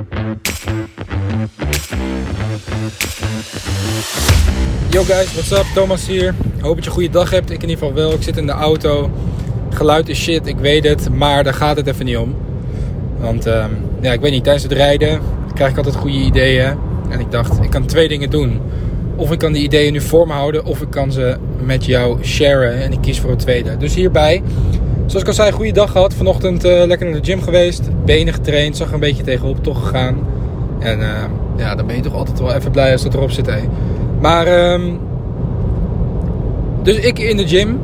Yo guys, what's up? Thomas hier. Hoop dat je een goede dag hebt. Ik in ieder geval wel. Ik zit in de auto. Geluid is shit, ik weet het. Maar daar gaat het even niet om. Want ehm, ja, ik weet niet, tijdens het rijden krijg ik altijd goede ideeën. En ik dacht, ik kan twee dingen doen. Of ik kan die ideeën nu voor me houden, of ik kan ze met jou sharen. En ik kies voor het tweede. Dus hierbij, zoals ik al zei, goede dag gehad. Vanochtend uh, lekker naar de gym geweest. Benen getraind, zag er een beetje tegenop toch gegaan. En uh, ja, dan ben je toch altijd wel even blij als dat erop zit. Hè. Maar, um, dus ik in de gym.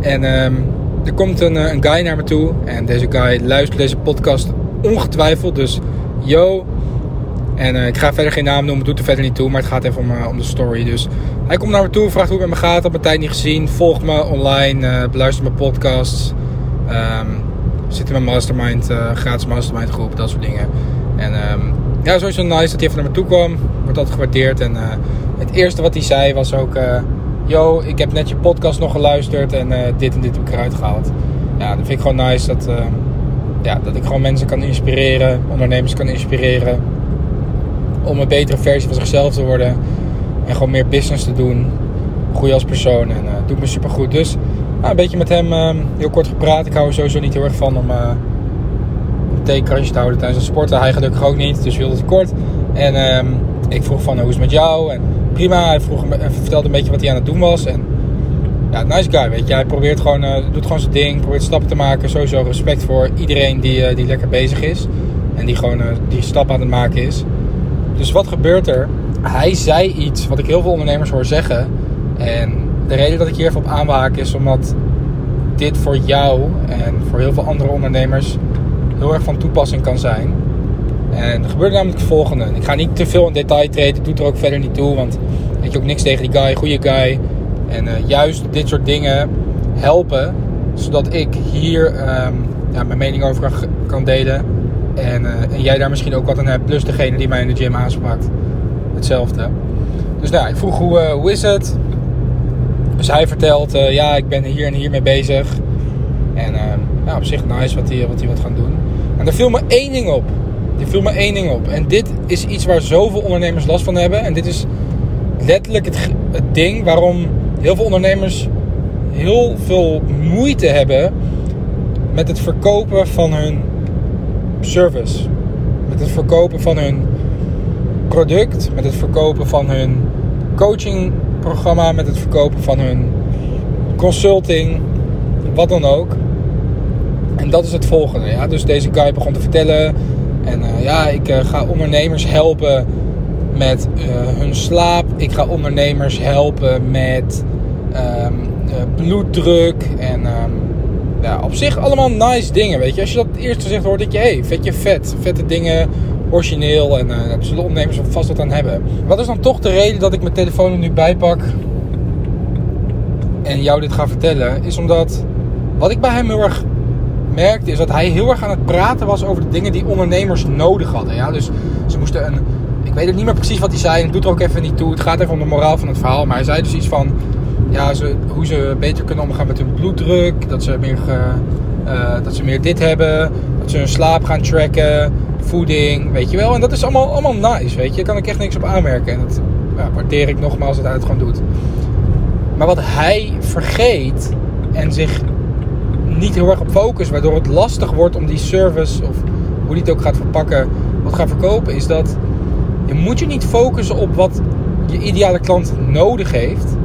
En um, er komt een, eh, een guy naar me toe. En deze guy luistert deze podcast ongetwijfeld. Dus yo. En ik ga verder geen naam noemen, doet er verder niet toe. Maar het gaat even om, om de story. Dus hij komt naar me toe, vraagt hoe het met me gaat. Had mijn tijd niet gezien. Volg me online, uh, beluister mijn podcasts. Um, zit in mijn mastermind, gratis mastermind groep, dat soort dingen. En um, ja, sowieso nice dat hij even naar me toe kwam. Wordt altijd gewaardeerd. En het eerste wat hij zei was ook... Yo, ik heb net je podcast nog geluisterd en dit en dit heb ik eruit gehaald. Ja, dat vind ik gewoon nice dat, ja, dat ik gewoon mensen kan inspireren, ondernemers kan inspireren om een betere versie van zichzelf te worden. En gewoon meer business te doen. Groeien als persoon. En uh, doet me super goed. Dus nou, een beetje met hem uh, heel kort gepraat. Ik hou er sowieso niet heel erg van om uh, een theekransje te houden tijdens het sporten. Hij gelukkig ook niet. Dus wilde het kort. En ehm, ik vroeg van hoe is het met jou? En prima. Hij, vroeg, vertelde een beetje wat hij aan het doen was. En ja, nice guy, weet je. Hij probeert gewoon, doet gewoon zijn ding. Probeert stappen te maken. Sowieso respect voor iedereen die, die lekker bezig is. En die gewoon die stap aan het maken is. Dus wat gebeurt er? Hij zei iets wat ik heel veel ondernemers hoor zeggen. En de reden dat ik hier even op aanwaak is omdat dit voor jou en voor heel veel andere ondernemers heel erg van toepassing kan zijn. En er gebeurt namelijk het volgende. Ik ga niet te veel in detail treden, ik doe er ook verder niet toe, want weet je ook niks tegen die guy, goede guy. En uh, juist dit soort dingen helpen, zodat ik hier um, ja, mijn mening over kan delen en, uh, en, jij daar misschien ook wat aan hebt. Plus degene die mij in de gym aansprak. Hetzelfde. Dus nou, ik vroeg hoe, uh, hoe is het? Dus hij vertelt, uh, ja, ik ben hier en hier mee bezig. En ja, op zich nice wat hij, wat hij gaan doen. En er viel me één ding op. Er viel me één ding op. En dit is iets waar zoveel ondernemers last van hebben. En dit is letterlijk het, ding waarom heel veel ondernemers heel veel moeite hebben met het verkopen van hun service. Met het verkopen van hun product, met het verkopen van hun coachingprogramma, met het verkopen van hun consulting, wat dan ook. En dat is het volgende. Ja? Dus deze guy begon te vertellen. En uh, ja, ik uh, ga ondernemers helpen met uh, hun slaap. Ik ga ondernemers helpen met um, bloeddruk en um, ja, op zich allemaal nice dingen, weet je. Als je dat eerst gezegd hoort, denk je, hé, hey, vet je vet. Vette dingen, origineel. En uh, daar zullen ondernemers vast wat aan hebben. Wat is dan toch de reden dat ik mijn telefoon er nu bijpak en jou dit ga vertellen? Is omdat, wat ik bij hem heel erg merkte, is dat hij heel erg aan het praten was over de dingen die ondernemers nodig hadden. Ja? Dus ze moesten een... Ik weet het niet meer precies wat hij zei. Het doet er ook even niet toe. Het gaat even om de moraal van het verhaal. Maar hij zei dus iets van ja, ze, hoe ze beter kunnen omgaan met hun bloeddruk. Dat ze, meer, uh, dat ze meer dit hebben. Dat ze hun slaap gaan tracken. Voeding, weet je wel. En dat is allemaal, allemaal nice, weet je. Daar kan ik echt niks op aanmerken. En dat ja, waardeer ik nogmaals dat het gewoon doet. Maar wat hij vergeet en zich niet heel erg op focust, waardoor het lastig wordt om die service, of hoe die het ook gaat verpakken, wat gaat verkopen, is dat je moet je niet focussen op wat je ideale klant nodig heeft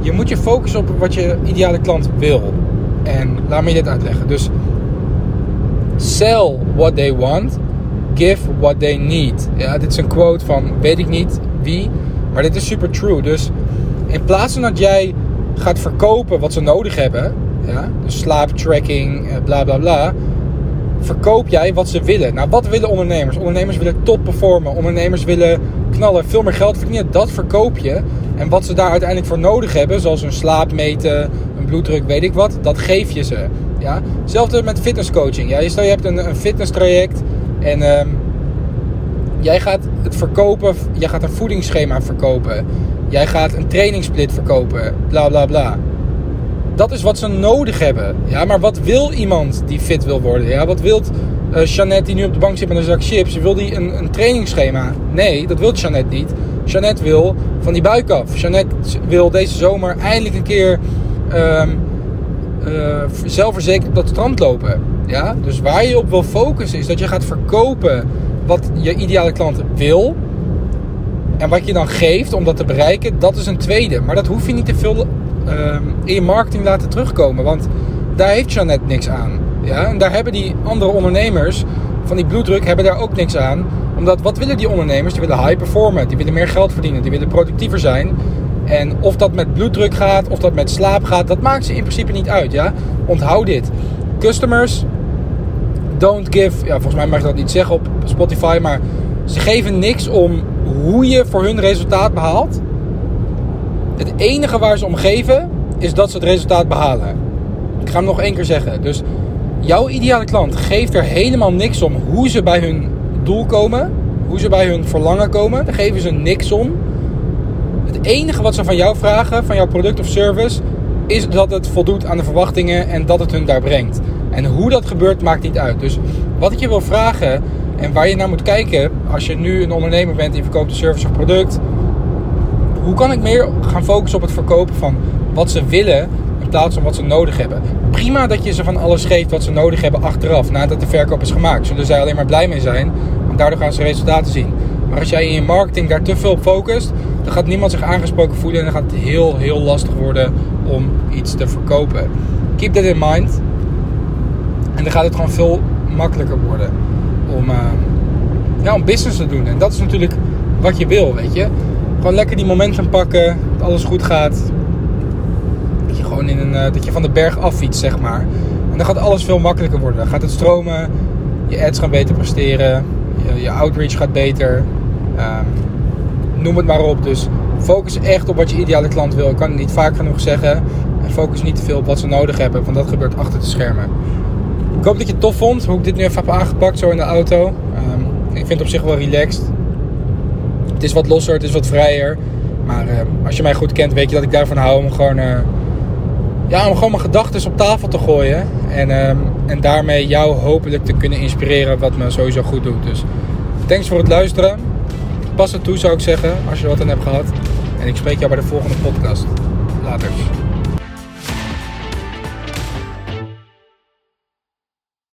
je moet je focussen op wat je ideale klant wil. En laat me je dit uitleggen. Dus sell what they want, give what they need. Ja, dit is een quote van weet ik niet wie, maar dit is super true. Dus in plaats van dat jij gaat verkopen wat ze nodig hebben, ja, dus slaaptracking, eh, bla bla bla, verkoop jij wat ze willen. Nou, wat willen ondernemers? Ondernemers willen top performen. Ondernemers willen knallen, veel meer geld verdienen. Dat verkoop je. En wat ze daar uiteindelijk voor nodig hebben, zoals een slaap meten, een bloeddruk, weet ik wat, dat geef je ze. Ja? Hetzelfde met fitnesscoaching. Ja? Stel je hebt een, een fitnesstraject en um, jij gaat het verkopen, jij gaat een voedingsschema verkopen. Jij gaat een trainingssplit verkopen, bla bla bla. Dat is wat ze nodig hebben. Ja, maar wat wil iemand die fit wil worden? Ja, wat wil uh, die nu op de bank zit met een zak chips, wil die een, een trainingsschema? Nee, dat wil Jeannette niet. Jeannette wil van die buik af. Jeannette wil deze zomer eindelijk een keer um, uh, zelfverzekerd op dat strand lopen. Ja? Dus waar je op wil focussen is dat je gaat verkopen wat je ideale klant wil. En wat je dan geeft om dat te bereiken, dat is een tweede. Maar dat hoef je niet te veel uh, in je marketing laten terugkomen. Want daar heeft Jeannette niks aan. Ja? En daar hebben die andere ondernemers van die bloeddruk hebben daar ook niks aan. Omdat wat willen die ondernemers? Die willen high performen, die willen meer geld verdienen, die willen productiever zijn. En of dat met bloeddruk gaat, of dat met slaap gaat, dat maakt ze in principe niet uit. Ja? Onthoud dit. Customers don't give, ja, volgens mij mag je dat niet zeggen op Spotify, maar ze geven niks om hoe je voor hun resultaat behaalt. Het enige waar ze om geven is dat ze het resultaat behalen. Ik ga hem nog één keer zeggen. Dus jouw ideale klant geeft er helemaal niks om hoe ze bij hun doel komen, hoe ze bij hun verlangen komen. Daar geven ze niks om. Het enige wat ze van jou vragen, van jouw product of service, is dat het voldoet aan de verwachtingen en dat het hun daar brengt. En hoe dat gebeurt maakt niet uit. Dus wat ik je wil vragen en waar je naar moet kijken als je nu een ondernemer bent die verkoopt een service of product. Hoe kan ik meer gaan focussen op het verkopen van wat ze willen in plaats van wat ze nodig hebben? Prima dat je ze van alles geeft wat ze nodig hebben achteraf, nadat de verkoop is gemaakt. Zullen zij alleen maar blij mee zijn, want daardoor gaan ze resultaten zien. Maar als jij in je marketing daar te veel op focust, dan gaat niemand zich aangesproken voelen en dan gaat het heel, heel lastig worden om iets te verkopen. Keep that in mind. En dan gaat het gewoon veel makkelijker worden om, uh, ja, om business te doen. En dat is natuurlijk wat je wil, weet je. Gewoon lekker die momentum pakken, dat alles goed gaat. Dat je gewoon in een, uh, dat je van de berg af fietst, zeg maar. En dan gaat alles veel makkelijker worden. Dan gaat het stromen, je ads gaan beter presteren, je, outreach gaat beter. Um, noem het maar op. Dus focus echt op wat je ideale klant wil. Ik kan het niet vaak genoeg zeggen. En focus niet te veel op wat ze nodig hebben, want dat gebeurt achter de schermen. Ik hoop dat je het tof vond hoe ik dit nu even heb aangepakt, zo in de auto. Um, ik vind het op zich wel relaxed. Het is wat losser, het is wat vrijer. Maar uh, als je mij goed kent, weet je dat ik daarvan hou om gewoon, uh, ja, om gewoon mijn gedachten op tafel te gooien. En, uh, en daarmee jou hopelijk te kunnen inspireren, wat me sowieso goed doet. Dus thanks voor het luisteren. Pas het toe, zou ik zeggen, als je er wat aan hebt gehad. En ik spreek jou bij de volgende podcast. Later.